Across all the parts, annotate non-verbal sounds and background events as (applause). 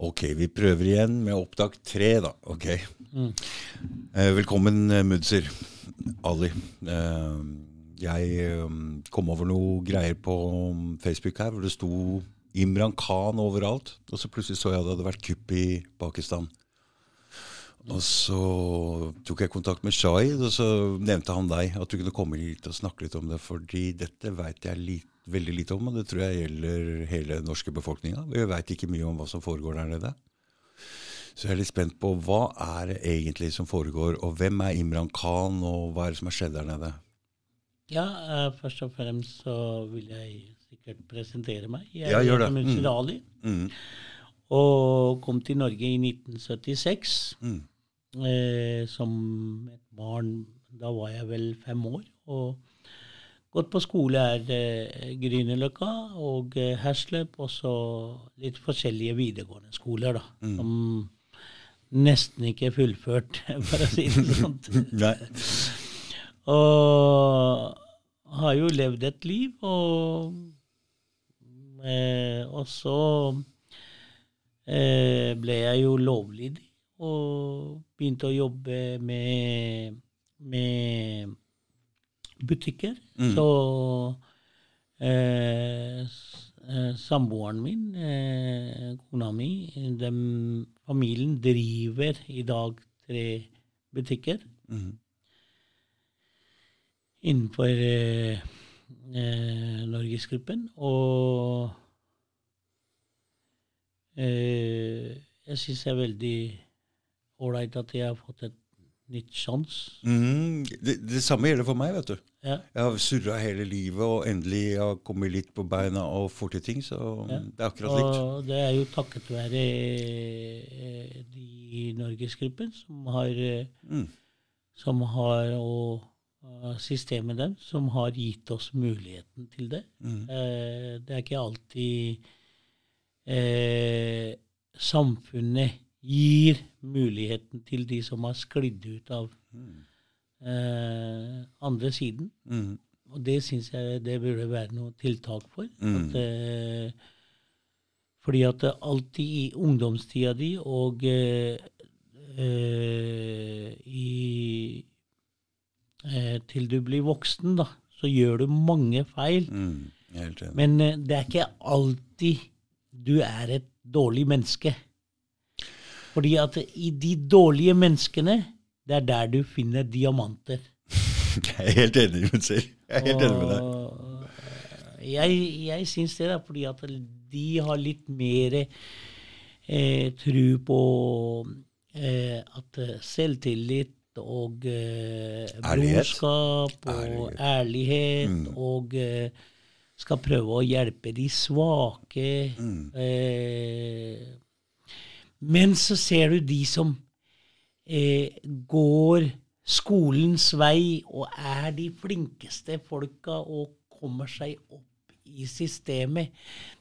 Ok, vi prøver igjen med opptak tre, da. Ok. Mm. Velkommen, eh, Mudser. Ali. Eh, jeg kom over noe greier på Facebook her hvor det sto Imran Khan overalt. Og så plutselig så jeg at det hadde vært kupp i Pakistan. Og så tok jeg kontakt med Shahid, og så nevnte han deg. At du kunne komme hit og snakke litt om det. Fordi dette veit jeg lit, veldig lite om, og det tror jeg gjelder hele den norske befolkninga. Vi veit ikke mye om hva som foregår der nede. Så jeg er litt spent på hva er det egentlig som foregår, og hvem er Imran Khan, og hva er det som har skjedd der nede? Ja, uh, først og fremst så vil jeg sikkert presentere meg. Jeg Ja, gjør det. heter Mm. Ali Mm. og kom til Norge i 1976 Mm. uh, som et barn. Da var jeg vel fem år. og Gått på skole her eh, Grünerløkka og eh, Hersløp, og så litt forskjellige videregående skoler, da. Mm. Som nesten ikke er fullført, (laughs) for å si det sånn. (laughs) Og har jo levd et liv, og, eh, og så eh, ble jeg jo lovlydig og begynte å jobbe med, med butikker. Mm. Så eh, eh, samboeren min, eh, kona mi, dem, familien driver i dag tre butikker Mm. innenfor eh, eh, Norgesgruppen. Og eh, jeg syns det er veldig ålreit at jeg har fått et nytt sjans. Mm. Det, det samme gjelder for meg, vet du. Ja. Jeg har surra hele livet, og endelig har jeg kommet litt på beina og får til ting. Så Ja. det er akkurat likt. Og det er jo takket være eh, de i Norgesgruppen som har, eh, Mm. som har og eh, systemet dem, som har gitt oss muligheten til det. Mm. Eh, det er ikke alltid eh, samfunnet gir muligheten til de som har sklidd ut av Mm. eh, andre siden. Mm. Og det syns jeg det burde være noe tiltak for. Mm. At, eh, fordi at alltid i ungdomstida di og eh, eh, i, eh, til du blir voksen, da, så gjør du mange feil. Mm. Men eh, det er ikke alltid du er et dårlig menneske. Fordi at i de dårlige menneskene, det er der du finner diamanter. (laughs) Jeg er helt enig med selv. Jeg er helt enig med deg. Jeg, jeg syns det, da, fordi at de har litt mer eh, tro på eh, at eh, selvtillit og eh, brorskap og Ærlighet. ærlighet Mm. og eh, skal prøve å hjelpe de svake. Mm. Eh, men så ser du de som eh, går skolens vei og er de flinkeste folka og kommer seg opp i systemet.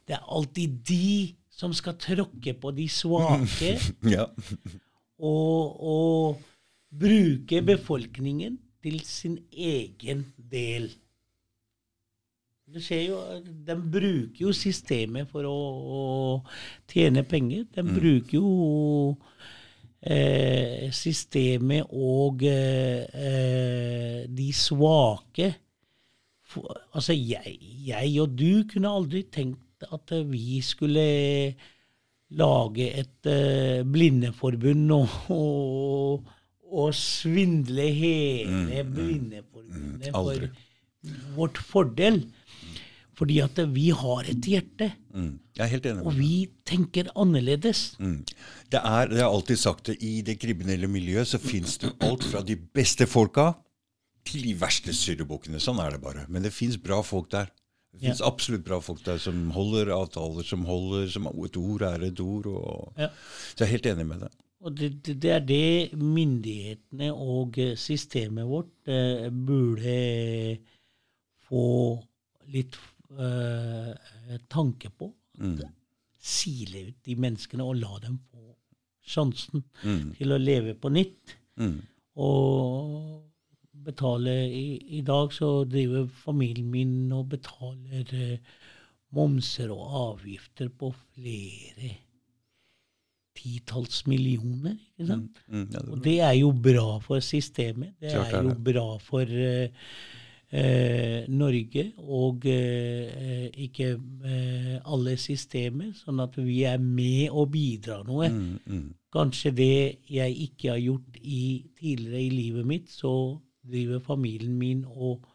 Det er alltid de som skal tråkke på de svake (laughs) Ja. og, og bruke befolkningen til sin egen del. Det skjer jo, De bruker jo systemet for å, å tjene penger. De bruker jo eh, systemet og eh, de svake. For, altså, jeg, jeg og du kunne aldri tenkt at vi skulle lage et eh, blindeforbund og, og, og svindle hele Blindeforbundet aldri. for vårt fordel. Fordi at vi har et hjerte, Mm. Jeg er helt enig og vi tenker annerledes. Mm. Det er, det har alltid sagt det, i det kriminelle miljøet så fins det alt fra de beste folka til de verste surrebukkene. Sånn er det bare. Men det fins bra folk der. Det fins absolutt bra folk der som holder avtaler, som holder som Et ord er et ord. Og, Ja. Så jeg er helt enig med deg. Og det, det, det er det myndighetene og eh, systemet vårt eh, burde få litt eh, tanke på. Mm. Sile ut de menneskene og la dem få sjansen Mm. til å leve på nytt. Mm. Og betale i, I dag så driver familien min og betaler eh, momser og avgifter på flere titalls millioner. ikke sant? Mm, ja, det Og det er jo bra for systemet. Det Klart er jo bra for eh, eh, Norge og eh, ikke eh, alle systemer, sånn at vi er med og bidrar noe. mm, mm. Kanskje det jeg ikke har gjort i, tidligere i livet mitt, så driver familien min og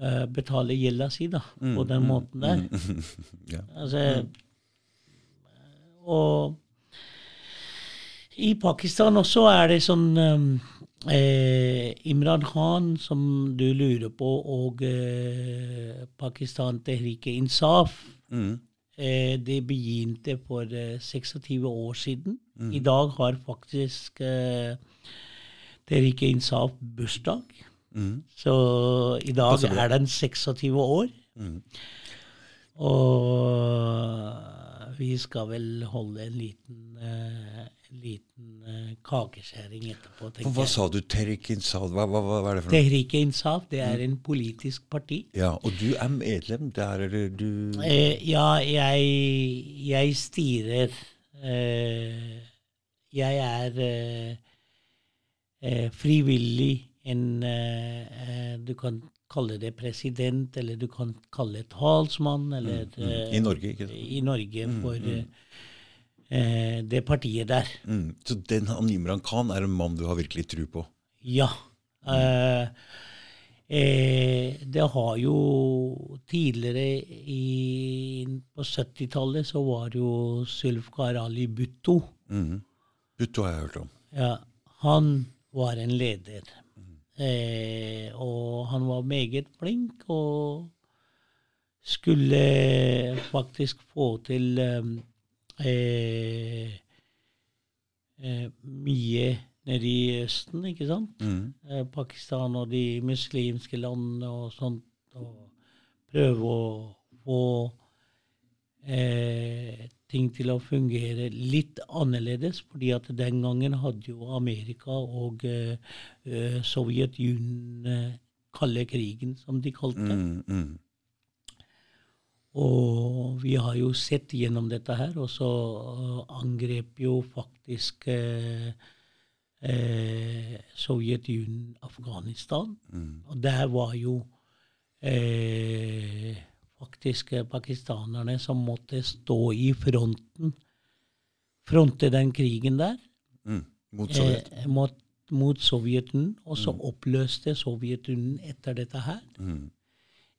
eh, betaler gjelda si da, på den måten der. (laughs) ja. Altså, Og i Pakistan også er det sånn um, eh, Imran Khan, som du lurer på, og eh, Pakistan Tehrike Insaf Mm. eh, Det begynte for eh, 26 år siden. I dag har faktisk eh, Tehrike Insaf bursdag. Mm. Så i dag Passer er den 26 år. Mm. Og vi skal vel holde en liten, eh, liten eh, kakeskjæring etterpå, tenker Hva jeg. sa du, Terik Insal? Hva, hva, hva er det for noe? Tehrike Insaf det er en politisk parti. Ja, Og du er medlem der, eller du Eh, ja, jeg, jeg styrer eh, Jeg er eh, eh, frivillig en eh, Du kan kalle det president, eller du kan kalle det talsmann, eller eh, I Norge, ikke sant? i Norge for eh, eh, det partiet der. Mm. Så den han Imran Khan er en mann du har virkelig tro på? Ja. Eh, eh, det har jo tidligere i, På 70-tallet så var jo Sylfkar Ali Butto. Mm. Butto har jeg hørt om. Ja, han var en leder. Eh, og han var meget flink og skulle faktisk få til eh, eh, eh, mye nede i Østen, ikke sant? Mm. Eh, Pakistan og de muslimske landene og sånt. Og prøve å få eh, ting til å fungere litt annerledes. fordi at den gangen hadde jo Amerika og eh, eh, Sovjetunionen eh, kalde krigen, som de kalte det. Mm. Mm. Og vi har jo sett gjennom dette her, og så øh, angrep jo faktisk eh, eh, Sovjetunionen Afghanistan. Mm. Og der var jo eh, faktisk eh, pakistanerne som måtte stå i fronten, fronte den krigen der Mm. Mot Sovjet. eh, mot, mot Sovjetunionen. Og så oppløste Sovjetunionen etter dette her Mm.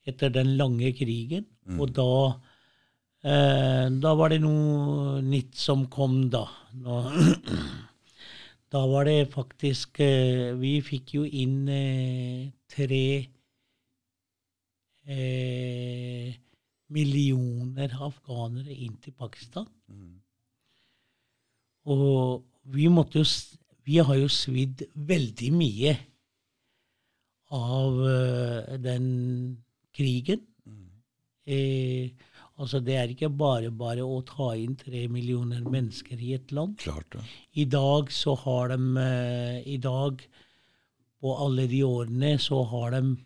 Etter den lange krigen. Og da eh, Da var det noe nytt som kom, da. Nå, (clears throat) da var det faktisk eh, Vi fikk jo inn eh, tre eh, millioner afghanere inn til Pakistan. Mm. Og vi måtte jo Vi har jo svidd veldig mye av eh, den krigen. Eh, altså Det er ikke bare bare å ta inn tre millioner mennesker i et land. Klart det. I dag så har de eh, I dag, på alle de årene, så har de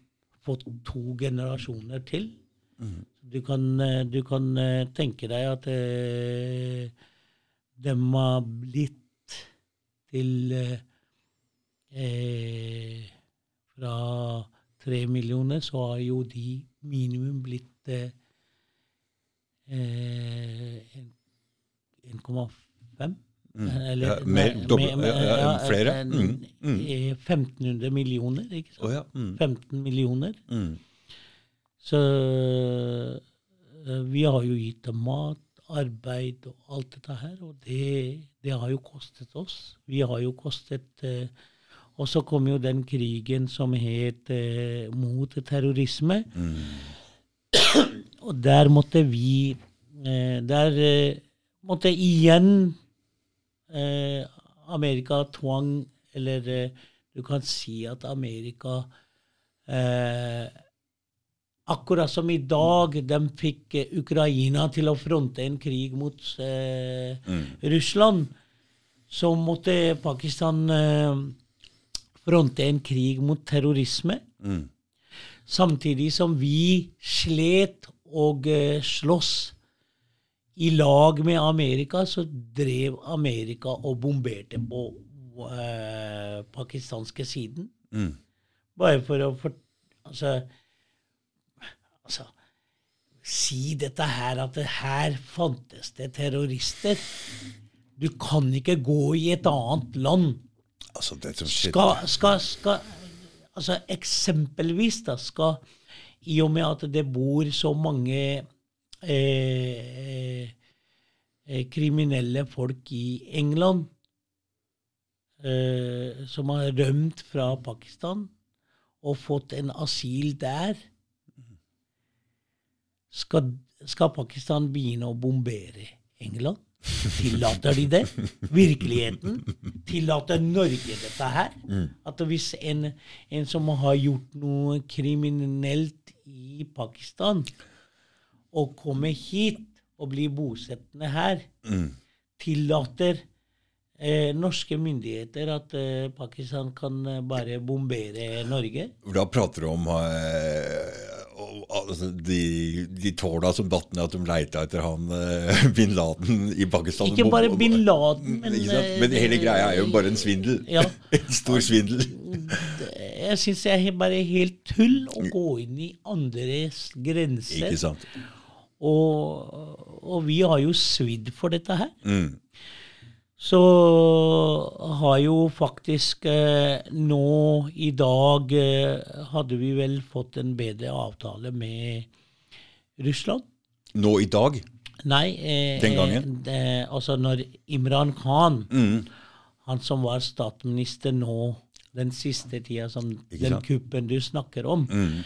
fått to generasjoner til. Du kan, eh, du kan eh, tenke deg at eh, de har blitt til eh, Fra tre millioner så har jo de minimum blitt eh, eh, 1,5. Mm. Eller, Ja, mer, nei, med- med- ja, flere. en- Mm, mm. eh, 1500 millioner, ikke sant? Oh, ja. Mm. 15 millioner. Mm. Så eh, vi har jo gitt dem mat, arbeid og alt dette her, og det, det har jo kostet oss. Vi har jo kostet eh, Og så kom jo den krigen som het eh, mot terrorisme. Mm. Og der måtte vi eh, Der eh, måtte igjen eh, Amerika tvang Eller eh, du kan si at Amerika eh, Akkurat som i dag de fikk Ukraina til å fronte en krig mot eh, Russland, så måtte Pakistan eh, fronte en krig mot terrorisme. Mm. Samtidig som vi slet og uh, sloss i lag med Amerika, så drev Amerika og bomberte på uh, pakistanske siden. Mm. Bare for å for, altså, altså Si dette her, at det her fantes det terrorister. Du kan ikke gå i et annet land. Altså, Skal, skal, skal Altså eksempelvis, da, skal I og med at det bor så mange eh, eh, kriminelle folk i England eh, som har rømt fra Pakistan og fått en asyl der, skal, skal Pakistan begynne å bombere England? Tillater de det? Virkeligheten? Tillater Norge dette her? At hvis en, en som har gjort noe kriminelt i Pakistan, og kommer hit og blir bosettende her, tillater eh, norske myndigheter at eh, Pakistan kan eh, bare bombere Norge? Da prater du om eh, altså, de, de tåla som datt ned, at de leita etter han uh, (laughs) bin Laden i Pakistan. Ikke bare bin Laden, men, Ikke sant? eh, Men hele greia er jo bare en svindel. Ja. (laughs) en stor svindel. Jeg syns det er bare helt tull å gå inn i andres grenser. Ikke sant? Og, og vi har jo svidd for dette her. Mm. Så har jo faktisk eh, nå i dag eh, hadde vi vel fått en bedre avtale med Russland. Nå i dag? Nei, eh, Den gangen? eh, altså når Imran Khan, Mm. han som var statsminister nå den siste tida, som den kuppen du snakker om, Mm.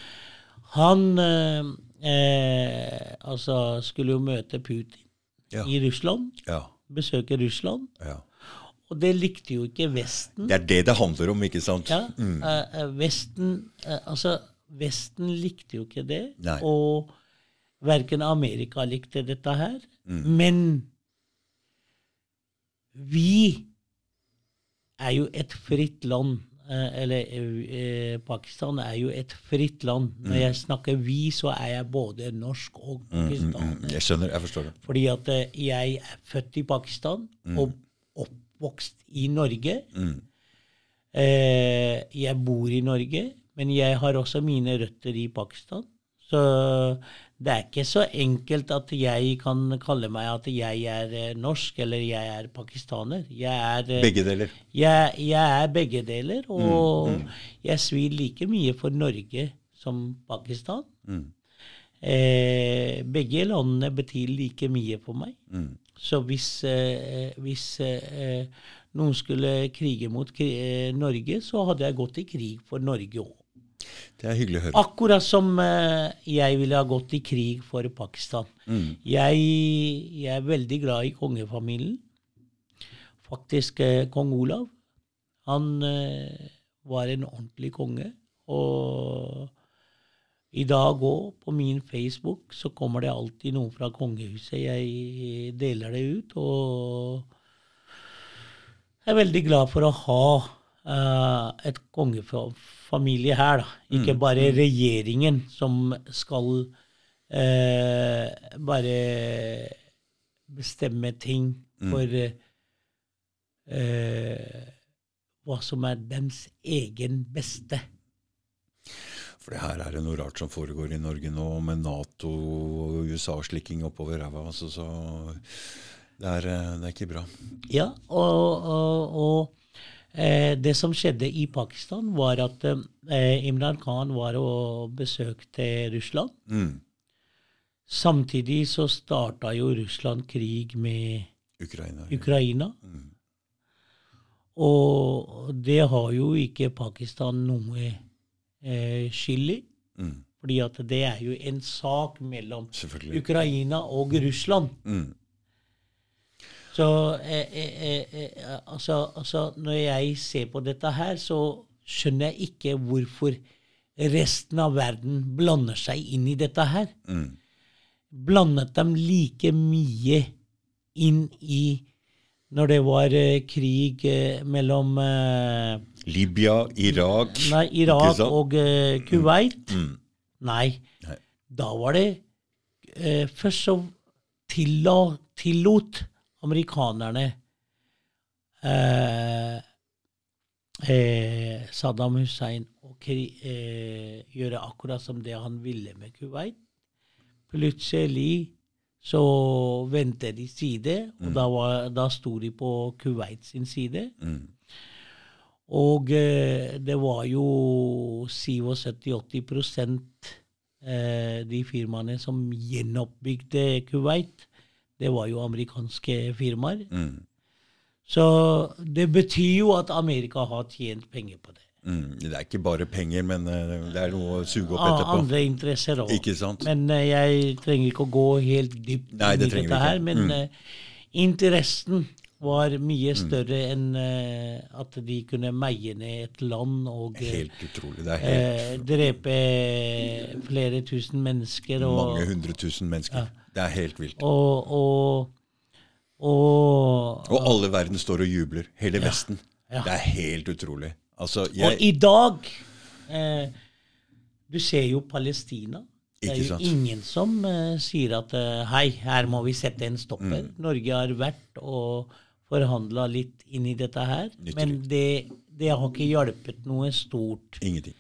han eh, eh, altså skulle jo møte Putin Ja. i Russland, Ja. Besøke Russland. ja. Og det likte jo ikke Vesten. Det er det det handler om, ikke sant? Ja, mm. uh, Vesten uh, Altså, Vesten likte jo ikke det. Nei. Og verken Amerika likte dette her. Mm. Men vi er jo et fritt land. Eh, Eller eh, Pakistan er jo et fritt land. Når jeg snakker vi, så er jeg både norsk og pakistaner. Mm, Jeg skjønner, jeg forstår det. Fordi at eh, jeg er født i Pakistan og oppvokst i Norge. Mm. Eh, jeg bor i Norge, men jeg har også mine røtter i Pakistan. Så det er ikke så enkelt at jeg kan kalle meg at jeg er eh, norsk eller jeg er pakistaner. Jeg er, eh, Begge deler. jeg, jeg er begge deler, og jeg svir like mye for Norge som Pakistan. Mm. Eh, begge landene betyr like mye for meg. Mm. Så hvis, eh, hvis eh, noen skulle krige mot kri eh, Norge, så hadde jeg gått i krig for Norge òg. Det er hyggelig å høre. Akkurat som eh, jeg ville ha gått i krig for Pakistan. Mm. Jeg, jeg er veldig glad i kongefamilien. Faktisk eh, kong Olav. Han eh, var en ordentlig konge. Og i dag òg, på min Facebook, så kommer det alltid noen fra kongehuset. Jeg deler det ut. Og jeg er veldig glad for å ha eh, et kongefamilie her. da. Ikke bare regjeringen som skal uh, bare bestemme ting for uh, hva som er dems egen beste. For det her er det noe rart som foregår i Norge nå, med Nato og USA-slikking oppover ræva. Altså, så det er, det er ikke bra. Ja, og, og, og eh, det som skjedde i Pakistan, var at eh, Imran Khan var og besøkte Russland. Mm. Samtidig så starta jo Russland krig med Ukraina. Ukraina. Mm. Og det har jo ikke Pakistan noe eh, skyld i. Mm. Fordi at det er jo en sak mellom Ukraina og Russland. Mm. Så eh, eh, eh, altså, altså, når jeg ser på dette her, så skjønner jeg ikke hvorfor resten av verden blander seg inn i dette her. Mm. Blandet dem like mye inn i når det var eh, krig eh, mellom eh, Libya, Irak nei, Irak og eh, Kuwait. Mm. Nei. Nei. Da var det eh, Først så tillot amerikanerne eh, eh, Saddam Hussein kri- eh, gjøre akkurat som det han ville med Kuwait. Plutselig så vendte de side, og da, var, da sto de på Kuwait sin side. Mm. Og eh, det var jo 77-80 eh, de firmaene som gjenoppbygde Kuwait, det var jo amerikanske firmaer. Mm. Så det betyr jo at Amerika har tjent penger på det. Mm. Det er ikke bare penger, men eh, det er noe å suge opp etterpå. andre interesser òg. Men eh, jeg trenger ikke å gå helt dypt Nei, inn i dette her. Men Mm. eh, interessen var mye større enn eh, at de kunne meie ned et land og eh, Helt utrolig. Det er helt eh, drepe flere tusen mennesker. Og, mange hundre tusen mennesker. Det er helt vilt. og, og, og, Og alle verden står og jubler. Hele Vesten. Ja. Det er helt utrolig. Altså, og i dag eh, Du ser jo Palestina. Det er jo ingen som uh, sier at uh, hei, her må vi sette en stopper. Mm. Norge har vært og forhandla litt inn i dette her, Nyttig. men det, det har ikke hjulpet noe stort. Ingenting.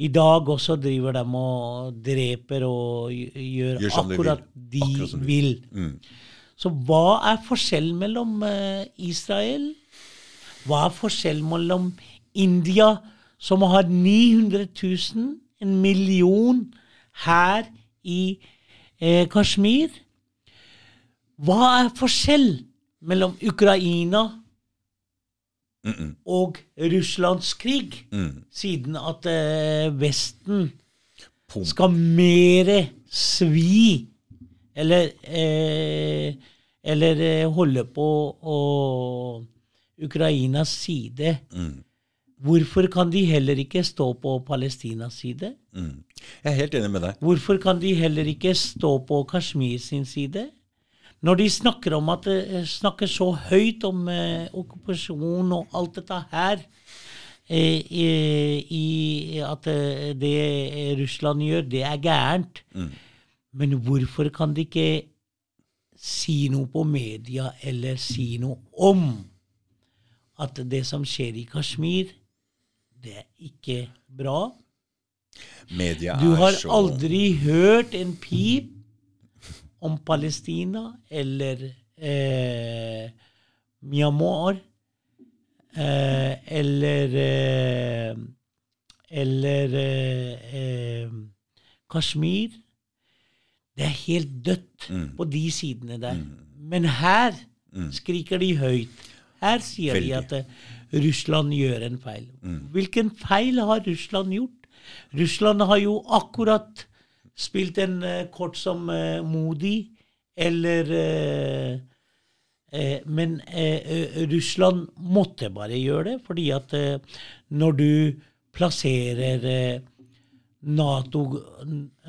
I dag også driver de og dreper og gjør, Gjør akkurat de vil. Akkurat de vil. Mm. Så hva er forskjellen mellom eh, Israel Hva er forskjellen mellom India, som har 900 000, en million, her i eh, Kashmir? Hva er forskjell mellom Ukraina Mm -mm. og Russlands krig, Mm. siden at uh, Vesten Pum. skal mere svi eller, eh, eller eh, holde på å Ukrainas side. Mm. Hvorfor kan de heller ikke stå på Palestinas side? Mm. Jeg er helt enig med deg. Hvorfor kan de heller ikke stå på Kashmir sin side? Når de snakker om at eh, snakker så høyt om eh, okkupasjon og alt dette her eh, i, i at eh, det Russland gjør, det er gærent. Mm. Men hvorfor kan de ikke si noe på media eller si noe om at det som skjer i Kashmir, det er ikke bra? Media Du er har aldri hørt en pip om Palestina eller eh, Myanmar eh, eller eh, eller eh, eh, Kashmir. Det er helt dødt Mm. på de sidene der. Men her skriker de høyt. Her sier Veldig. de at eh, Russland gjør en feil. Mm. Hvilken feil har Russland gjort? Russland har jo akkurat spilt en eh, kort som eh, Modi, eller eh, Men Russland måtte bare gjøre det, fordi at når du plasserer NATO,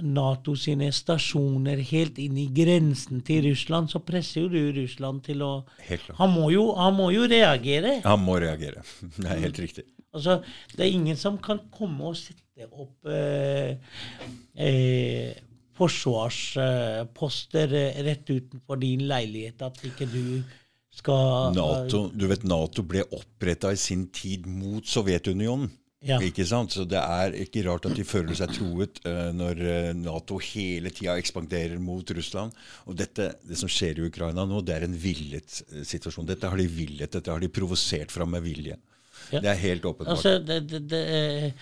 NATO sine stasjoner helt inn i grensen til Russland, så presser jo du Russland til å. Han må jo, han må jo reagere. Han må reagere. (laughs) Det er helt riktig. Altså, det er ingen som kan komme og sette opp eh, eh, forsvarsposter eh, rett utenfor din leilighet, at ikke du skal NATO, du vet, Nato ble oppretta i sin tid mot Sovjetunionen. Ja. Ikke sant? Så det er ikke rart at de føler seg truet uh, når Nato hele tida ekspanderer mot Russland. Og dette, det som skjer i Ukraina nå, det er en villet situasjon. Dette har de villet, dette har de provosert fram med vilje. Ja. Det er helt åpenbart. Altså, det, det, det,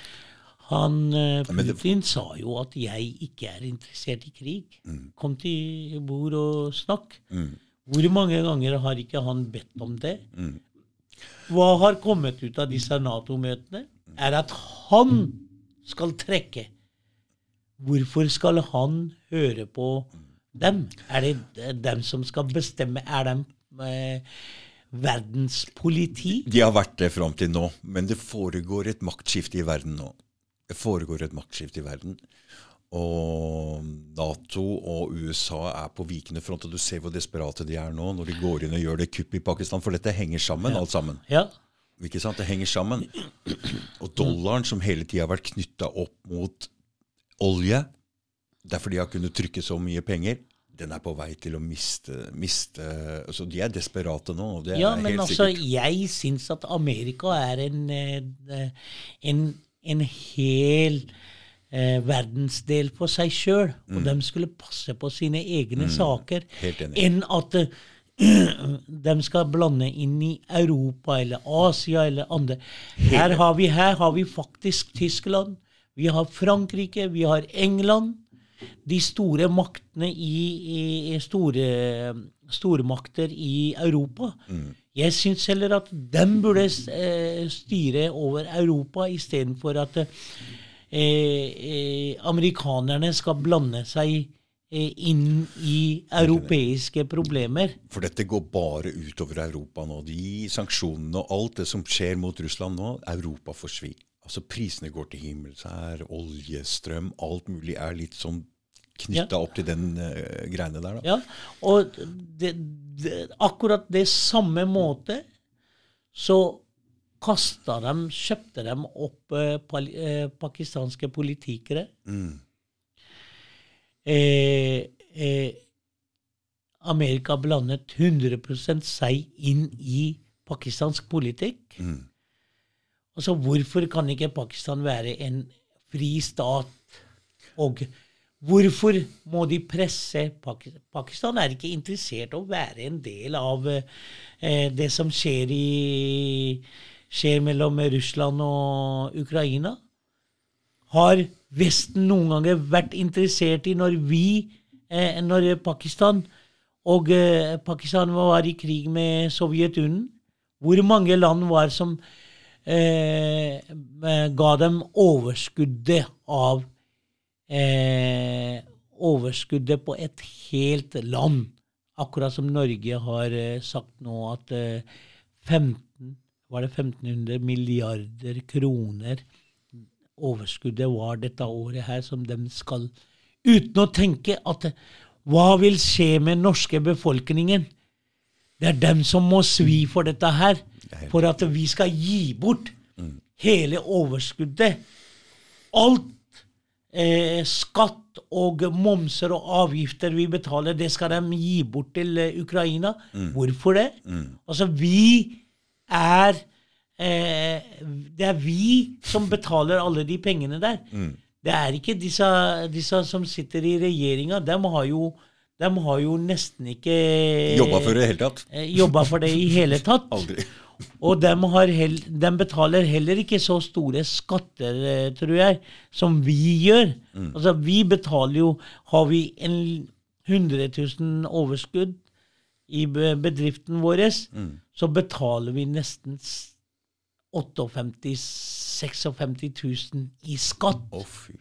han eh, Putin sa jo at jeg ikke er interessert i krig. Kom til bord og snakk. Mm. Hvor mange ganger har ikke han bedt om det? Mm. Hva har kommet ut av disse Nato-møtene? Er at han skal trekke. Hvorfor skal han høre på dem? Er det dem som skal bestemme? Er de eh, verdens politi? De har vært det fram til nå, men det foregår et maktskifte i verden nå. Foregår et maktskifte i verden. Og Nato og USA er på vikende front, og du ser hvor desperate de er nå når de går inn og gjør det kupp i Pakistan, for dette henger sammen, alt sammen. Ja. Ikke sant? Det henger sammen. Og dollaren, som hele tida har vært knytta opp mot olje, derfor de har kunnet trykke så mye penger, den er på vei til å miste, miste altså De er desperate nå. Det Ja, men altså, sikkert. jeg syns at Amerika er en, eh, en, en hel eh, verdensdel for seg sjøl. Og de skulle passe på sine egne saker Mm. Enig. enn at (clears throat) uh, de skal blande inn i Europa eller Asia eller andre. Her har vi, her har vi faktisk Tyskland, vi har Frankrike, vi har England. De store maktene i, i store, stormakter i Europa. Jeg syns heller at de burde eh, styre over Europa istedenfor at eh, eh, amerikanerne skal blande seg eh, inn i europeiske problemer. For dette går bare utover Europa nå. De sanksjonene og alt det som skjer mot Russland nå, Europa forsvinner. Altså Prisene går til himmels her, oljestrøm, alt mulig er litt sånn knytta Ja. opp til den uh, greiene der. da. Ja, og det, det, akkurat det samme måte så kasta de, kjøpte de opp eh, pal, eh, pakistanske politikere. Eh, eh, Amerika blandet 100% seg inn i pakistansk politikk. Altså, hvorfor kan ikke Pakistan være en fri stat? Og hvorfor må de presse Pakistan? Pakistan er ikke interessert i å være en del av eh, det som skjer, i, skjer mellom Russland og Ukraina. Har Vesten noen ganger vært interessert i når vi, eh, når Pakistan og eh, Pakistan var i krig med Sovjetunionen? Hvor mange land var som eh, ga dem overskuddet av eh, Overskuddet på et helt land. Akkurat som Norge har eh, sagt nå at eh, 15, var det 1500 milliarder kroner overskuddet var dette året her, som de skal Uten å tenke at eh, hva vil skje med norske befolkningen? Det er dem som må svi for dette her, for at vi skal gi bort hele overskuddet. Alt eh, skatt og momser og avgifter vi betaler, det skal de gi bort til Ukraina. Ukraina. Hvorfor det? Altså, vi er eh, Det er vi som betaler alle de pengene der. Det er ikke disse, disse som sitter i regjeringa. De har jo, de har jo nesten ikke Jobba for det i hele tatt. eh, jobba for det i hele tatt. (laughs) Aldri. Og de, har hell, de betaler heller ikke så store skatter, eh, tror jeg, som vi gjør. Altså, vi betaler jo Har vi en 100 000 overskudd i bedriften vår, så betaler vi nesten s- 58 56 000 i skatt. Å, fy.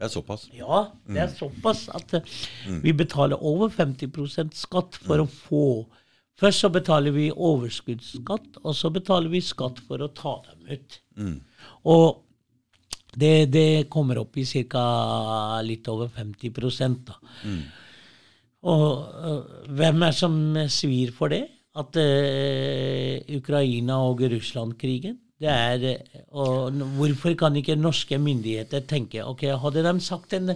Det er såpass. Ja, det er såpass at mm. vi betaler over 50% skatt for å få Først så betaler vi overskuddsskatt, og så betaler vi skatt for å ta dem ut. Og det, det kommer opp i ca. litt over 50% da. Og øh, hvem er som svir for det? At øh, Ukraina og Russland-krigen det er, og Hvorfor kan ikke norske myndigheter tenke ok, Hadde de sagt en,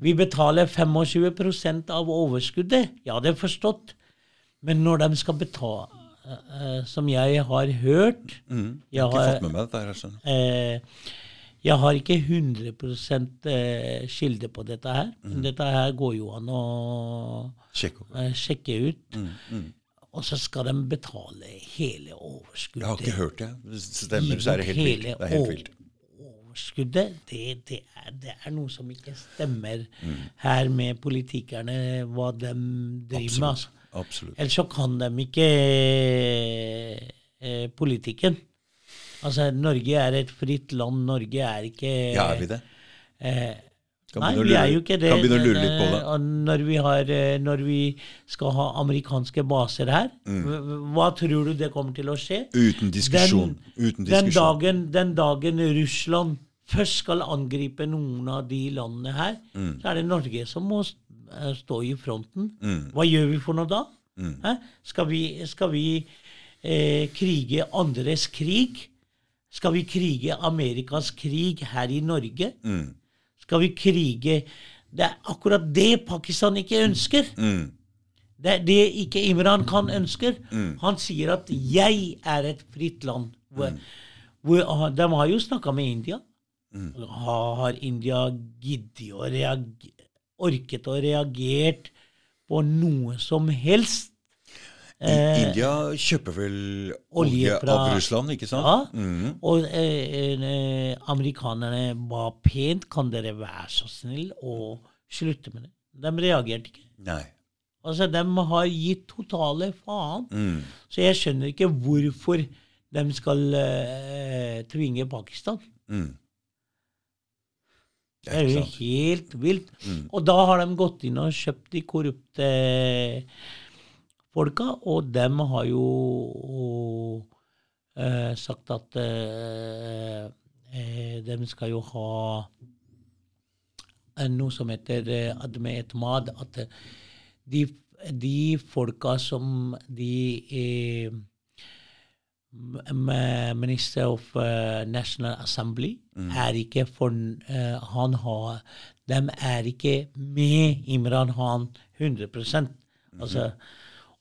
vi betaler 25% av overskuddet, jeg hadde forstått. Men når de skal betale, øh, som jeg har hørt Jeg har ikke fått med meg dette. her, skjønner. Eh, jeg har ikke 100 eh, kilde på dette her. Men dette her går jo an å Sjekk eh, sjekke ut. Og så skal de betale hele overskuddet. Jeg har ikke hørt det. Hvis det stemmer, så er det helt vilt. Det er helt vilt. Overskuddet, det, det, er, det er noe som ikke stemmer Mm. her med politikerne, hva de driver med. altså. Absolutt. Ellers så kan de ikke eh, politikken. Altså, Norge er et fritt land. Norge er ikke Ja, er vi det? Eh, nei, vi er jo ikke det. Kan begynne å lure litt på Eh, det. Når vi, har, eh, når vi skal ha amerikanske baser her, Mm. hva- tror du det kommer til å skje? Uten diskusjon. Uten Den dagen, den dagen Russland først skal angripe noen av de landene her, Mm. så er det Norge som må stå i fronten. Hva gjør vi for noe da? Mm. Skal vi, skal vi eh, krige andres krig? Skal vi krige Amerikas krig her i Norge? Mm. Skal vi krige Det er akkurat det Pakistan ikke ønsker. Mm. Det er det ikke Imran Khan ønsker. Han sier at 'jeg er et fritt land'. Hvor, hvor, de har jo snakka med India. Har, India giddet å reage, orket å reagert på noe som helst? I- India kjøper vel olje, olje fra- av Russland, ikke sant? Ja. Mm. Og eh, eh, amerikanerne ba pent 'Kan dere være så snill å slutte med det?' De reagerte ikke. Nei. Altså, De har gitt totale faen. Mm. Så jeg skjønner ikke hvorfor de skal eh, tvinge Pakistan. Mm. Det er jo helt vilt. Og da har de gått inn og kjøpt de korrupte folka, og dem har jo eh, sagt at eh, eh, de skal jo ha eh, noe som heter eh, adme etmad, at de, de folka som de eh, Minister of uh, National Assembly er ikke for uh, Han har De er ikke med Imran Khan 100% altså,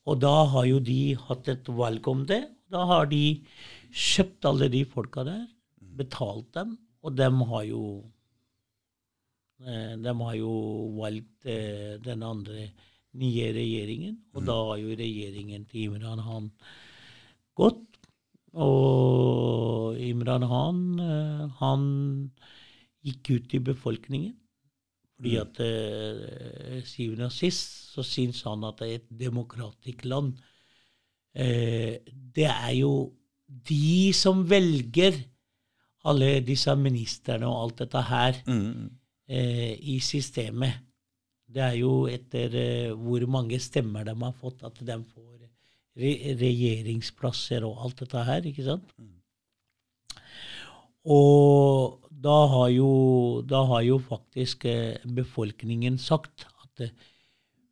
Og da har jo de hatt et valg om det. Da har de kjøpt alle de folka der, betalt dem, og dem har jo eh, De har jo valgt eh, den andre nye regjeringen, og da har jo regjeringen til Imran Khan gått. Og Imran Khan, eh, han gikk ut i befolkningen. Fordi at eh, syvende og sist så syns han at det er et demokratisk land eh, Det er jo de som velger alle disse ministrene og alt dette her Mm. eh, i systemet. Det er jo etter eh, hvor mange stemmer de har fått, at de får re regjeringsplasser og alt dette her, ikke sant? Og da har jo, da har jo faktisk eh, befolkningen sagt at eh,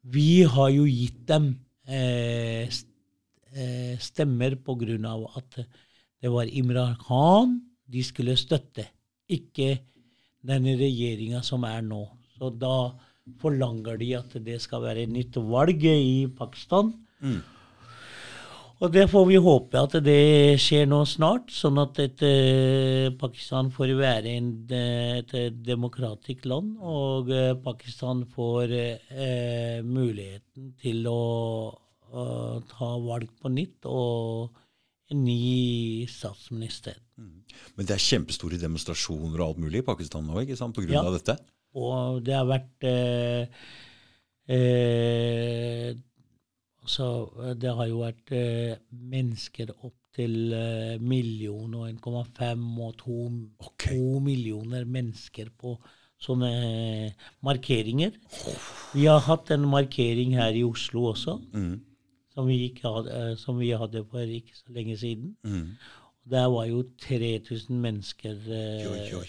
vi har jo gitt dem eh, eh, stemmer av at det var Imran Khan de skulle støtte, ikke denne regjeringa som er nå. Så da forlanger de at det skal være nytt valg i Pakistan. Og det får vi håpe at det skjer nå snart, sånn at et, eh, Pakistan får være en, eh, et eh, demokratisk land, og eh, Pakistan får eh, muligheten til å å ta valg på nytt og en ny statsminister. Men det er kjempestore demonstrasjoner og alt mulig i Pakistan nå, ikke sant, på grunn Ja. av dette? Og det har vært eh, eh, Det har jo vært eh, mennesker opp til eh, million og 1,5 og 2, Ok. millioner mennesker på sånne markeringer. Vi har hatt en markering her i Oslo også, Mm. som vi, ikke hadde, eh, som vi hadde for ikke så lenge siden. Mm. Der var jo 3000 mennesker eh, jo, oi.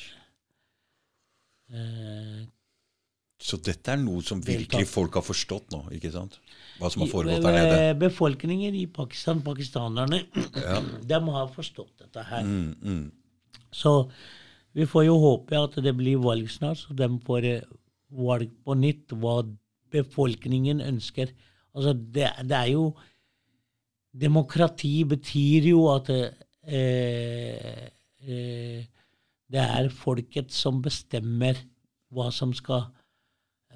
Eh, Så dette er noe som virkelig folk har forstått nå, ikke sant? Hva som har foregått der nede. eh, Befolkningen i Pakistan, pakistanerne, Ja. (clears throat) de har forstått dette her. Mm, mm. Så vi får jo håpe at det blir valg snart, så de får eh, valg på nytt hva befolkningen ønsker. Altså, det, det er jo Demokrati betyr jo at eh, eh, det er folket som bestemmer hva som skal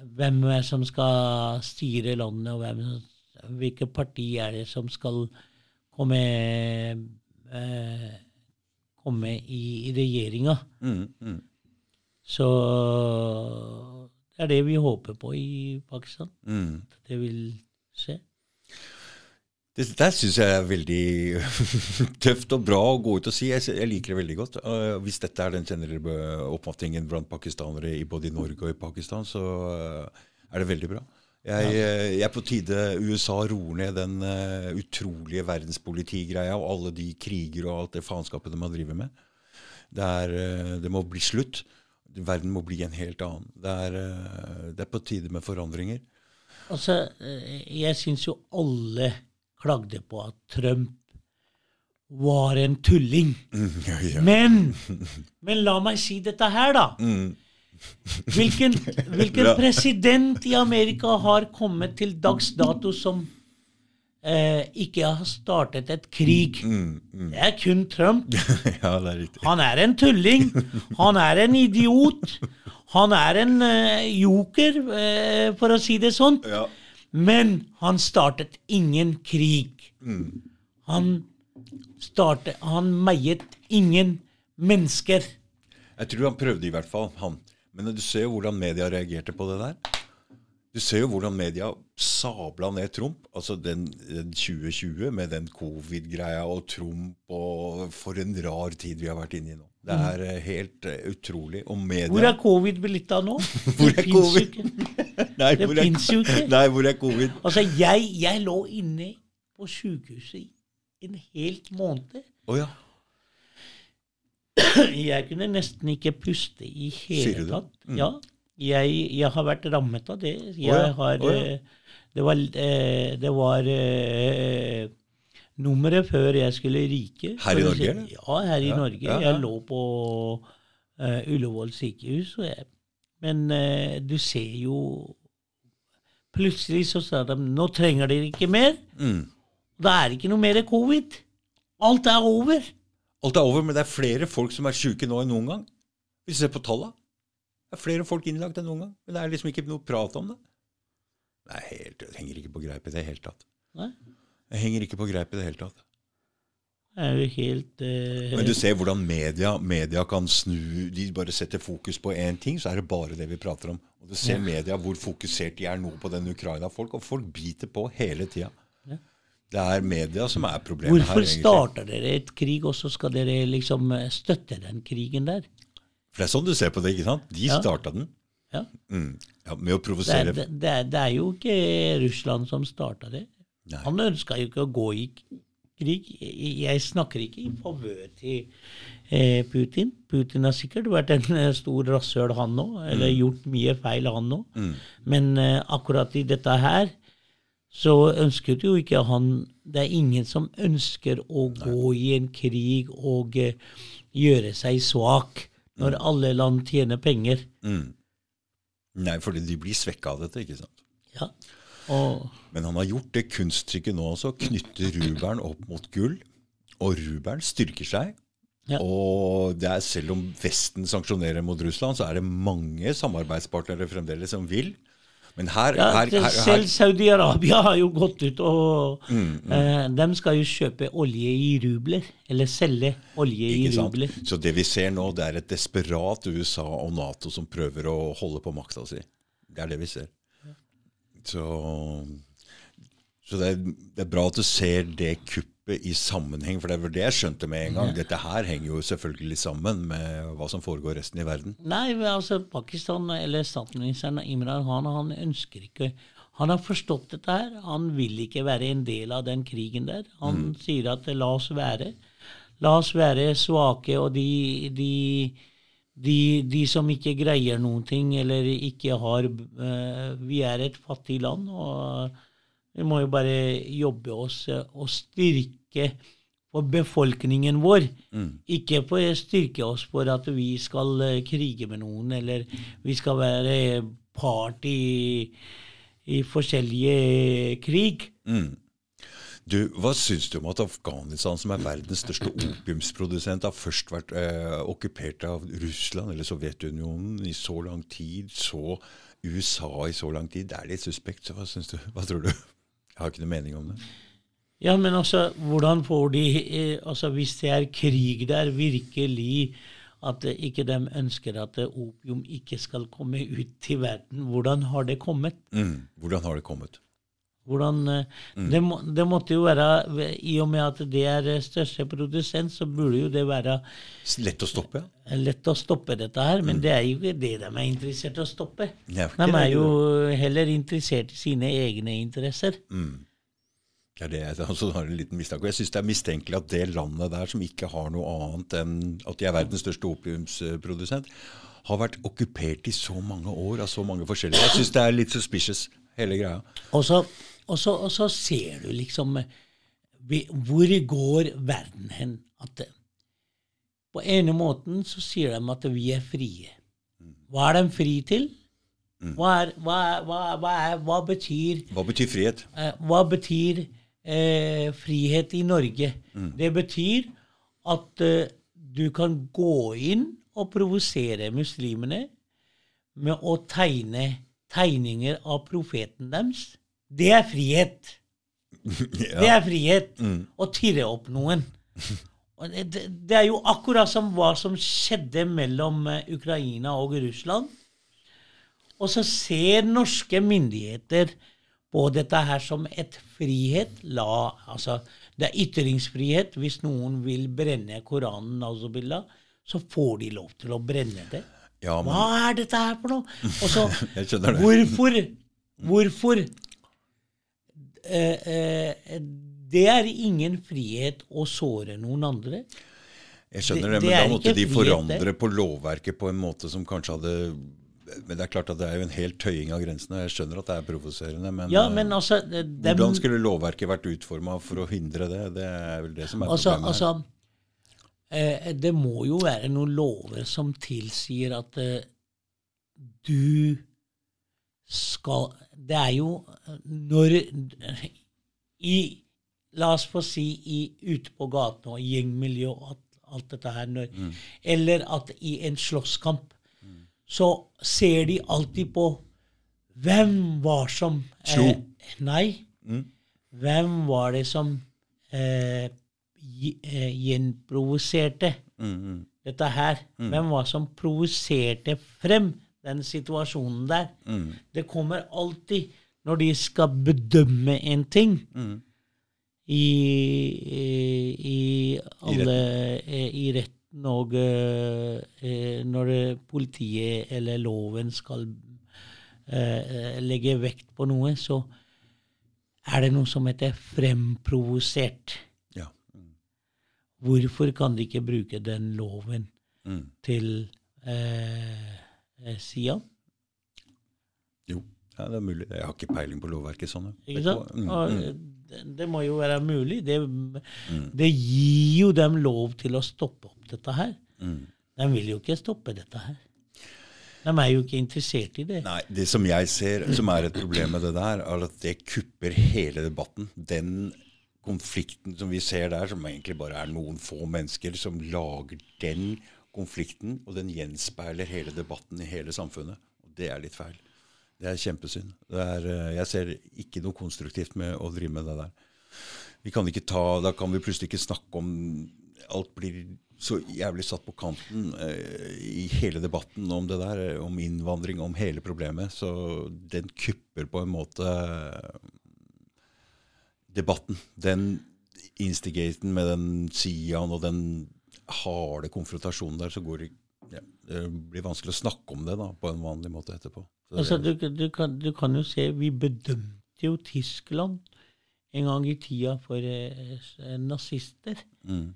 hvem er som skal styre landet, og hvem, hvilke parti er det som skal komme, eh, komme i, i regjeringa. Mm, mm. Så det er det vi håper på i Pakistan. Mm. At det vil skje. Det der syns jeg er veldig (laughs) tøft og bra å gå ut og si. Jeg, jeg liker det veldig godt. Uh, hvis dette er den generelle oppfatningen blant pakistanere i både i Norge og i Pakistan, så uh, er det veldig bra. Jeg, uh, jeg er på tide USA roer ned den uh, utrolige verdenspolitigreia og alle de kriger og alt det faenskapet de har drevet med. Det, er, det må bli slutt. Verden må bli en helt annen. Det er, det er på tide med forandringer. Altså, eh, jeg syns jo alle klagde på at Trump var en tulling. Mm, ja, ja. Men, men la meg si dette her, da. Mm, Hvilken, hvilken president i Amerika har kommet til dags dato som eh, ikke har startet et krig? Det er kun Trump. (laughs) ja, det er riktig. Han er en tulling. Han er en idiot. Han er en eh, joker, eh, for å si det sånn. Ja. Men han startet ingen krig. Han startet Han meiet ingen mennesker. Jeg tror han prøvde i hvert fall, han. Men du ser jo hvordan media reagerte på det der. Du ser jo hvordan media sabla ned Trump. Altså den, den 2020 med den covid-greia og Trump og For en rar tid vi har vært inne i nå. Det er eh, helt eh, utrolig. Og media Hvor er covid blitt av nå? (laughs) Hvor er covid? Nei, det finnes jo ikke. (laughs) (laughs) Nei, hvor er covid? Altså, jeg, jeg lå inne på sykehuset i en helt måned. Oh, ja. (clears throat) Jeg kunne nesten ikke puste i hele tatt. Mm. Ja, jeg, jeg har vært rammet av det. Jeg oh, ja, har oh, ja. eh, Det var, det var nummeret før jeg skulle rike. Her i Norge, si- Ja, her i Ja, Norge. ja. Jeg lå på uh, Ullevål sykehus. Jeg, men uh, du ser jo Plutselig så sa de nå trenger dere ikke mer. Mm. Da er det ikke noe mer covid. Alt er over. Alt er over, men det er flere folk som er syke nå enn noen gang. Hvis du ser på tallene. Det er flere folk innlagt enn noen gang. Men det er liksom ikke noe prat om det. Det helt, det henger ikke på greip i det hele tatt. Nei, Jeg henger ikke på greip i det hele tatt. det er jo helt uh, Men du ser hvordan media, media kan snu De bare setter fokus på én ting, så er det bare det vi prater om. Og du ser media hvor fokusert de er nå på den Ukraina-folk, og folk biter på hele tida. Ja. Det er media som er problemet her. Hvorfor starter dere et krig, og så skal dere liksom eh, støtte den krigen der? For det er sånn du ser på det, ikke sant? De Ja. starta den. Ja. Mm. Ja, med å Det, er, provosere det, det, er, det er jo ikke Russland som starta det. Nei. Han ønska jo ikke å gå i krig. Jeg snakker ikke i favør til eh, Putin. Putin har sikkert vært en eh, stor rasshøl, han òg. Eller gjort mye feil, han òg. Mm. Men eh, akkurat i dette her så ønsket jo ikke han Det er ingen som ønsker å gå i en krig og eh, gjøre seg svak når alle land tjener penger. Mm. Nei, fordi de blir svekka av dette, ikke sant? Ja. Men han har gjort det kunststykket nå også, knytte rubelen opp mot gull. Og rubelen styrker seg. Ja. Og det er, selv om Vesten sanksjonerer mot Russland, så er det mange samarbeidspartnere fremdeles som vil. Men her, ja, her, her, selv Saudi-Arabia har jo gått ut og Mm, eh, De skal jo kjøpe olje i rubler. Eller selge olje i sant? rubler. Så det vi ser nå, det er et desperat USA og Nato som prøver å holde på makta si. Det er det vi ser. Så, så det, er, det er bra at du ser det kuppet i sammenheng, for det vel det jeg skjønte med en gang. Dette her henger jo selvfølgelig sammen med hva som foregår resten i verden. Nei, altså Pakistan, eller statsministeren Imran Khan, han ønsker ikke Han har forstått dette her. Han vil ikke være en del av den krigen der. Han sier at la oss være. La oss være svake, og de, de, de, de som ikke greier noen ting, eller ikke har eh, Vi er et fattig land, og vi må jo bare jobbe oss eh, og styrke for befolkningen vår. Ikke for å styrke oss for at vi skal eh, krige med noen, eller vi skal være part i, i forskjellige krig. Mm. Du, Hva syns du om at Afghanistan, som er verdens største opiumsprodusent, har først vært eh, okkupert av Russland eller Sovjetunionen i så lang tid, så USA i så lang tid? Det er litt suspekt. så Hva syns du? Hva tror du? Jeg har ikke noe mening om det. Ja, men altså, hvordan får de eh, altså Hvis det er krig der, virkelig at eh, ikke de ønsker at eh, opium ikke skal komme ut til verden, hvordan har det kommet? Mm. Hvordan har det kommet? Hvordan, eh, det, må, det måtte jo være I og med at det er eh, største produsent, så burde jo det være Lett å stoppe, ja? lett å stoppe dette her, men det er jo ikke det de er interessert i å stoppe. De er jo heller interessert i sine egne interesser. Mm. Det er (laughs) det jeg altså, har en liten mistanke. Jeg syns det er mistenkelig at det landet der, som ikke har noe annet enn at de er verdens største opiumsprodusent, har vært okkupert i så mange år av så mange forskjellige Jeg syns det er litt suspicious, hele greia. Og så, og så, og så ser du liksom Hvor går verden hen? At på ene måten så sier de at vi er frie. hva er de fri til? Mm. Hva, er, hva, hva, hva, er, hva betyr Hva betyr frihet? eh, Hva betyr eh, frihet i Norge? Mm. Det betyr at eh, du kan gå inn og provosere muslimene med å tegne tegninger av profeten deres. Det er frihet. (laughs) Det er frihet. Mm. Å tirre opp noen. (laughs) Det, det, er jo akkurat som hva som skjedde mellom eh, Ukraina og Russland. Og så ser norske myndigheter på dette her som et frihet. La, altså, det er ytringsfrihet. Hvis noen vil brenne Koranen, nauzubillah, så får de lov til å brenne det. ja, men Hva er dette her for noe? (laughs) Og så, hvorfor? Hvorfor? Eh, eh, det er ingen frihet å såre noen andre. Jeg skjønner det, Det- men da måtte de frihet, forandre på lovverket på en måte som kanskje hadde Men det er klart at det er jo en hel tøying av grensene. Jeg skjønner at det er provoserende, men, Ja, eh, men altså dem, hvordan skulle lovverket vært utforma for å hindre det? Det er vel det som er Altså, problemet. altså eh, Det må jo være noen lover som tilsier at eh, du skal Det er jo eh, når i La oss få si i, ute på gaten og gjengmiljø og alt, alt dette her når, Mm. Eller at i en slåsskamp så ser de alltid på hvem var som Slo. Eh, nei. Mm. Hvem var det som eh, eh, gjenprovoserte Mm, mm. dette her? Hvem var det som provoserte frem den situasjonen der? Mm. Det kommer alltid, når de skal bedømme en ting Mm. i, i, i alle eh, I retten og eh, eh, når politiet eller loven skal eh, legge vekt på noe, så er det noe som heter fremprovosert. Ja. Mm. Hvorfor kan de ikke bruke den loven Mm. til eh, eh, sida? Jo, ja, det er mulig. Jeg har ikke peiling på lovverket sånn. Ikke sant? Mm, mm. eh, det, det må jo være mulig. Det, det gir jo dem lov til å stoppe opp dette her. Mm. De vil jo ikke stoppe dette her. De er jo ikke interessert i det. Nei, Det som jeg ser som er et problem med det der, er at det kupper hele debatten. Den konflikten som vi ser der, som egentlig bare er noen få mennesker som lager den konflikten, og den gjenspeiler hele debatten i hele samfunnet. Og det er litt feil. Det er kjempesynd. Det er, eh, jeg ser ikke noe konstruktivt med å drive med det der. Vi kan ikke ta, Da kan vi plutselig ikke snakke om Alt blir så jævlig satt på kanten eh, i hele debatten om det der, eh, om innvandring, om hele problemet. Så den kupper på en måte eh, debatten. Den instigaten med den Sian og den harde konfrontasjonen der, så går det ja, Det blir vanskelig å snakke om det da, på en vanlig måte etterpå. Så Altså, du, du, kan, du kan jo se Vi bedømte jo Tyskland en gang i tida for eh, s- nazister. mm.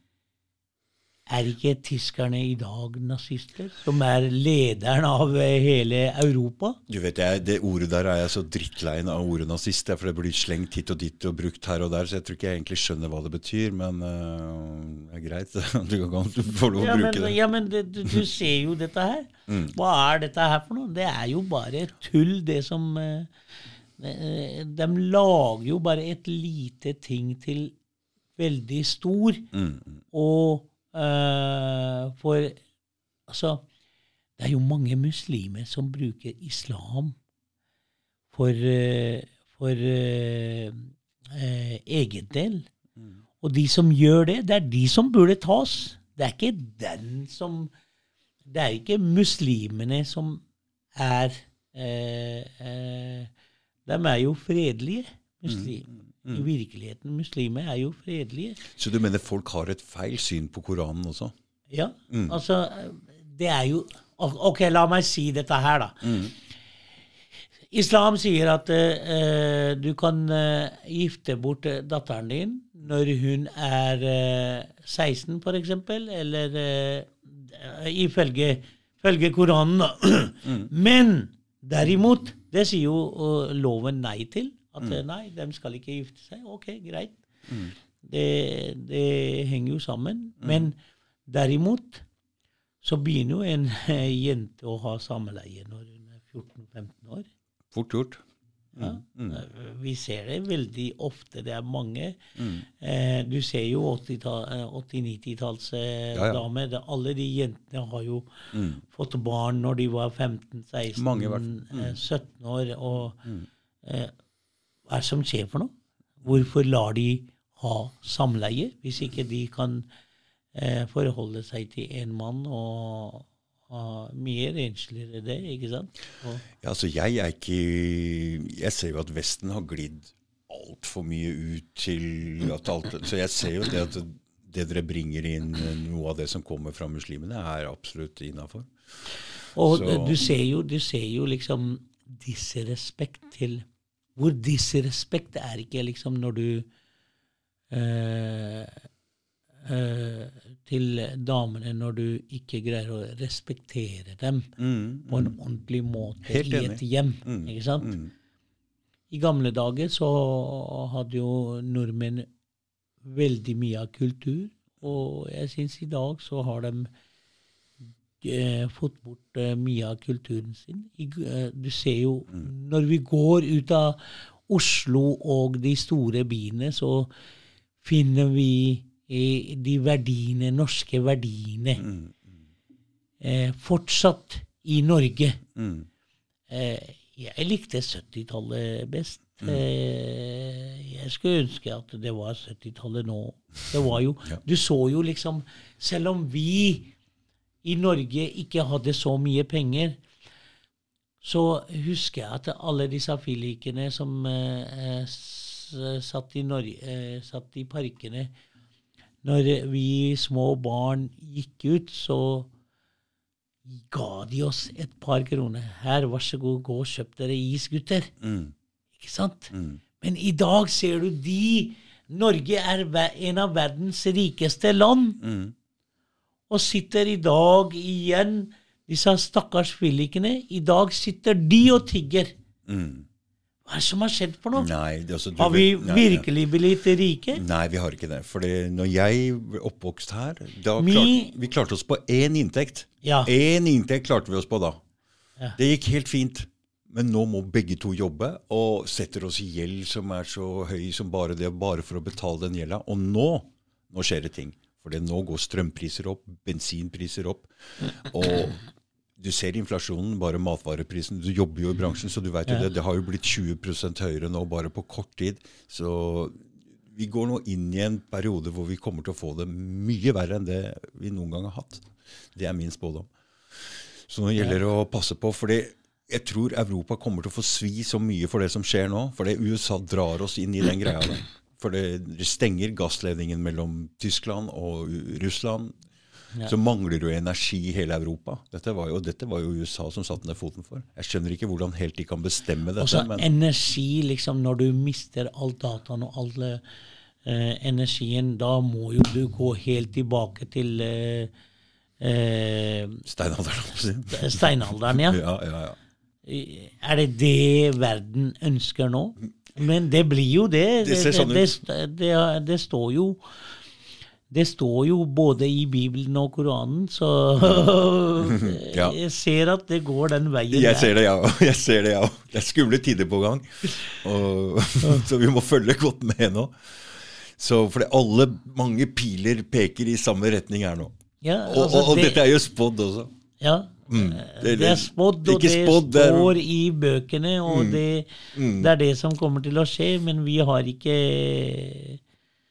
Er ikke tyskerne i dag nazister, som er lederen av eh, hele Europa? Du vet, jeg, Det ordet der er jeg så drittleien av ordet nazist. For det blir slengt hit og dit og brukt her og der, så jeg tror ikke jeg egentlig skjønner hva det betyr. Men øh, det er greit. (laughs) Du kan få lov å Ja, men, bruke det. ja, men det, du, du ser jo dette her. (laughs) Hva er dette her for noe? Det er jo bare tull, det som eh, eh, De lager jo bare et lite ting til veldig stor. Mm, Og eh, for Altså, det er jo mange muslimer som bruker islam for, uh, for uh, egen del. Og de som gjør det, det er de som burde tas. Det er ikke den som Det er ikke muslimene som er De er jo fredelige. Muslim. I virkeligheten, muslimer er jo fredelige. Så du mener folk har et feil syn på Koranen også? Ja, altså Det er jo Ok, la meg si dette her, da. Islam sier at uh, du kan uh, gifte bort eh, datteren din når hun er uh, 16, f.eks., eller uh, ifølge, følge Koranen, da. Men derimot, det sier jo loven nei til. At mm. nei, de skal ikke gifte seg. Ok, greit. Det, det henger jo sammen. Men derimot så begynner jo en eh, (laughs) jente å ha samleie når hun er 14-15 år. Fort gjort. Ja. Mm. Eh, Vi ser det veldig ofte. Det er mange. Mm. Eh, du ser jo 80-90-tallsdamer. Ja, ja. Alle de jentene har jo Mm. fått barn når de var 15-16, Mange i hvert fall. eh, 17 år. Og Mm. eh, hva er det som skjer for noe? Hvorfor lar de ha samleie hvis ikke de kan eh, forholde seg til en mann og ha mye rensligere det, ikke sant? Og, Ja, altså jeg er ikke Jeg ser jo at Vesten har glidd altfor mye ut til at alt Så jeg ser jo det at det dere bringer inn, noe av det som kommer fra muslimene, er absolutt innafor. Og du, ser jo, du ser jo liksom disrespekt til Hvor disrespekt er ikke liksom når du eh, eh, Til damene når du ikke greier å respektere dem Mm, på en ordentlig måte Helt i et hjem. Mm, ikke sant? mm. I gamle dager så hadde jo nordmenn veldig mye av kultur, og jeg syns i dag så har de fått bort eh, mye av kulturen sin. I, eh, du ser jo når vi går ut av Oslo og de store byene, så finner vi eh, de verdiene, norske verdiene, Mm, eh, fortsatt i Norge. mm. Eh, jeg likte 70-tallet best. Eh, jeg skulle ønske at det var 70-tallet nå. Det var jo. (laughs) Du så jo liksom Selv om vi i Norge ikke hadde så mye penger, så husker jeg at alle disse filikene som eh, satt, i Norge, eh, satt i parkene Når vi små barn gikk ut, så ga de oss et par kroner. Her, vær så god, gå og kjøp dere is, gutter. Mm, Ikke sant? mm. Men i dag ser du de Norge er en av verdens rikeste land, Mm. Og sitter i dag igjen Disse stakkars fyllikene. I dag sitter de og tigger. Mm. Hva er det som har skjedd for noe? Nei, det, altså, Har vi nei. virkelig blitt rike? Nei, vi har ikke det. For når jeg ble oppvokst her da Mi- klarte, Vi klarte oss på én inntekt. Ja. Én inntekt klarte vi oss på da. Ja. Det gikk helt fint. Men nå må begge to jobbe, og setter oss i gjeld som er så høy som bare det, bare for å betale den gjelda. Og nå, nå skjer det ting. For nå går strømpriser opp, bensinpriser opp. Og du ser inflasjonen, bare matvareprisen. Du jobber jo i bransjen, så du vet jo det. Det har jo blitt 20% høyere nå bare på kort tid. Så vi går nå inn i en periode hvor vi kommer til å få det mye verre enn det vi noen gang har hatt. Det er min spådom. Så nå gjelder det å passe på. fordi jeg tror Europa kommer til å få svi så mye for det som skjer nå. For USA drar oss inn i den greia der. For det stenger gassledningen mellom Tyskland og Russland. Ja. Så mangler jo energi i hele Europa. Dette var, jo, dette var jo USA som satte ned foten for. Jeg skjønner ikke hvordan helt de kan bestemme dette. Også men energi, liksom, når du mister all dataen og all eh, energien, da må jo du gå helt tilbake til eh, eh, steinalderen steinalderen, ja. (laughs) Ja, ja, ja. Er det det verden ønsker nå? Men det blir jo det. Det sånn det, det, står jo det står jo både i Bibelen og Koranen, så (laughs) Ja. jeg ser at det går den veien. Jeg der. ser det, jeg. (laughs) Jeg ser det, ja. Det er skumle tider på gang. Og, (laughs) så vi må følge godt med nå. Så fordi alle, mange piler peker i samme retning her nå. Ja, Og, altså, og, og det- dette er jo spådd også. Ja. Mm. Det, er spådd, og det spådd, det står i bøkene, og Mm. det, Mm. det er det som kommer til å skje, men vi har ikke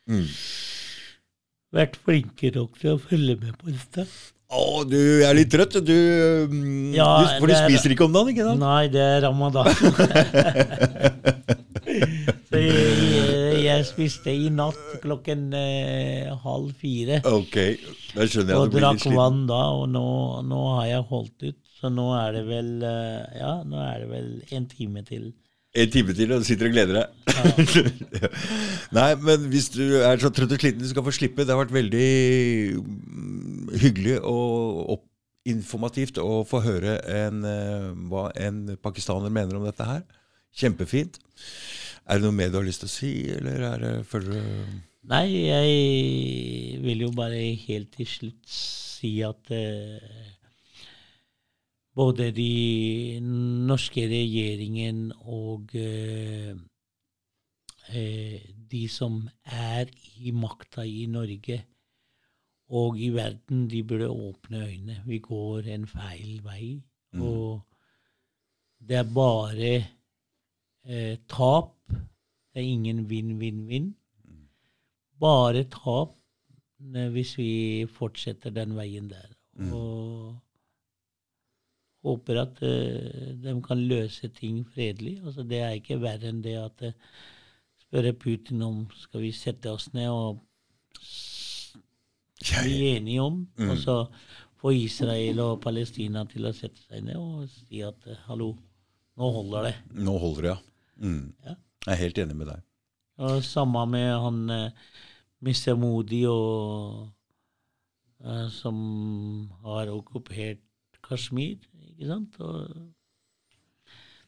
Mm. vært flinke nok til å følge med på dette. Å, du er litt trøtt. Du, Ja, du For du spiser er- ikke om dagen, ikke sant? Nei, det er ramadan. (laughs) (laughs) Så jeg, jeg spiste i natt klokken eh, halv fire. Ok, da skjønner jeg Og drakk vann da, og nå, nå har jeg holdt ut. Så nå er det vel eh, Ja, nå er det vel en time til. En time til, og du sitter og gleder deg. (laughs) Nei, men hvis du er så trøtt og sliten, du skal få slippe. Det har vært veldig mm, hyggelig og informativt å få høre en, eh, hva en pakistaner mener om dette her. Kjempefint. Er det noe mer du har lyst til å si, eller er det, føler du Nei, jeg vil jo bare helt til slutt si at eh, både de norske regjeringen og eh, eh, de som er i makta i Norge og i verden, de burde åpne øynene. Vi går en feil vei. Mm. Og det er bare eh, tap. Det er ingen vinn-vinn-vinn. Bare tap eh, hvis vi fortsetter den veien der. Mm. Og håper at uh, de kan løse ting fredelig. Altså, det er ikke verre enn det at uh, spørre Putin om skal vi sette oss ned og bli enige om, Mm. og så få Israel og Palestina til å sette seg ned og si at uh, hallo, nå holder det. nå holder det, ja. Mm. Ja. Jeg er helt enig med deg. Og samme med han eh, Mr. Modi og eh, som har okkupert Kashmir, ikke sant? Og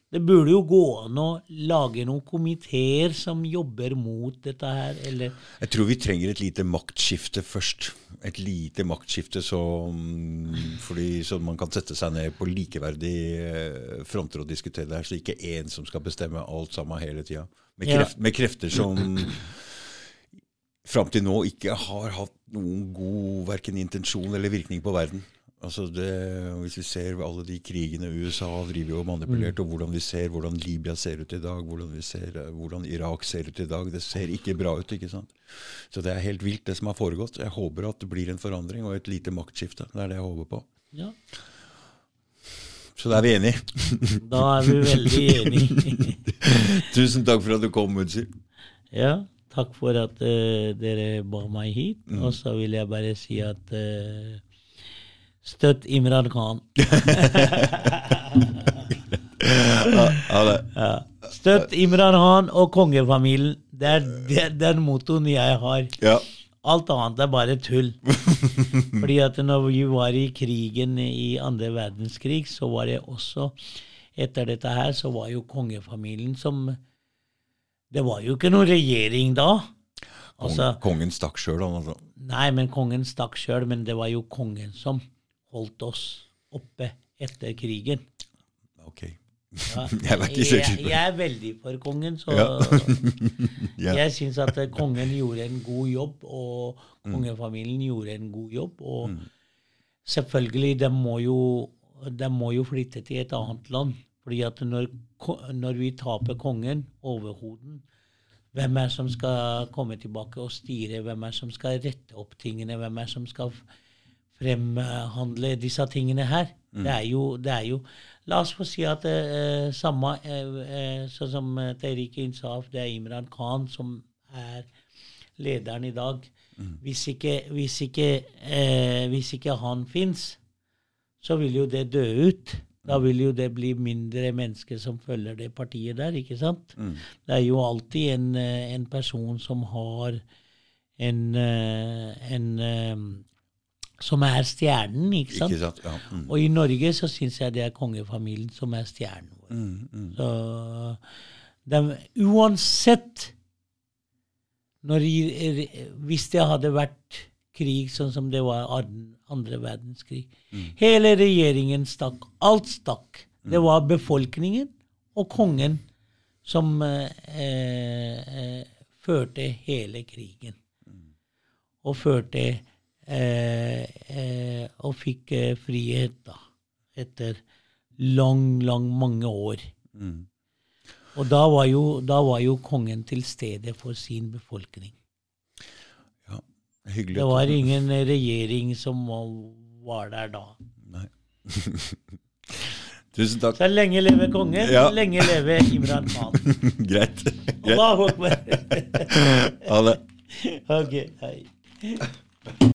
det burde jo gå an å lage noen komiteer som jobber mot dette her, eller Jeg tror vi trenger et lite maktskifte først. Et lite maktskifte så, fordi, så man kan sette seg ned på likeverdige eh, fronter og diskutere det her, så ikke én som skal bestemme alt sammen hele tida. Med, Ja. med krefter som fram til nå ikke har hatt noen god verken intensjon eller virkning på verden. Altså det, hvis vi ser alle de krigene USA driver og manipulert, og hvordan vi ser hvordan Libya ser ut i dag, hvordan vi ser eh, hvordan Irak ser ut i dag, det ser ikke bra ut. ikke sant? Så det er helt vilt, det som har foregått. Jeg håper at det blir en forandring og et lite maktskifte. Det er det jeg håper på. Ja, Så da er vi enige. (laughs) da er vi veldig enige. (laughs) Tusen takk for at du kom, Munzi. Ja, takk for at uh, dere ba meg hit. Og så vil jeg bare si at eh, støtt Imran Khan. (laughs) Ha. Ja. Støtt Imran Khan og kongefamilien. Det er det, den mottoen jeg har. Ja. Alt annet er bare tull. (laughs) Fordi at når vi var i krigen i andre verdenskrig, så var det også Etter dette her så var jo kongefamilien som Det var jo ikke noen regjering da. Altså, Kong, kongen stakk sjøl, han altså. Nei, men kongen stakk sjøl, men det var jo kongen som holdt oss oppe etter krigen. Ok. Ja, (laughs) Jeg jeg, jeg er veldig for kongen, så Ja. (laughs) Ja. jeg syns at eh, kongen gjorde en god jobb, og kongefamilien gjorde en god jobb. Og selvfølgelig, de må, jo, de må jo flytte til et annet land. fordi at når, når vi taper kongen, overhoden, hvem er som skal komme tilbake og styre? Hvem er som skal rette opp tingene? Hvem er som skal fremhandle disse tingene her? Det, er jo, det er jo La oss få si at uh, samme uh, Sånn som Tariq Insaf, det er Imran Khan som er lederen i dag. Hvis, ikke, hvis, ikke, hvis ikke han fins, så vil jo det dø ut. Da vil jo det bli mindre mennesker som følger det partiet der, ikke sant? Det er jo alltid en, en person som har en, en Som er stjernen, ikke sant? Ikke sant? Ja. Mm. Og i Norge så syns jeg det er kongefamilien som er stjernen vår. Mm, mm. Så de, uansett når, Hvis det hadde vært krig sånn som det var andre verdenskrig Hele regjeringen stakk. Alt stakk. Det var befolkningen og kongen som eh, eh, førte hele krigen. Og førte eh, eh, Og fikk eh, frihet, da. Etter lang, lang, mange år. Mm. Og da var, jo, da var jo kongen til stede for sin befolkning. Ja. Hyggelig. Det var ingen regjering som var- var der da. Nei. (laughs) Tusen takk. Så lenge leve kongen, Ja. lenge leve Imran Khan. (laughs) Greit. Greit. (laughs) Ha det. ok, hei.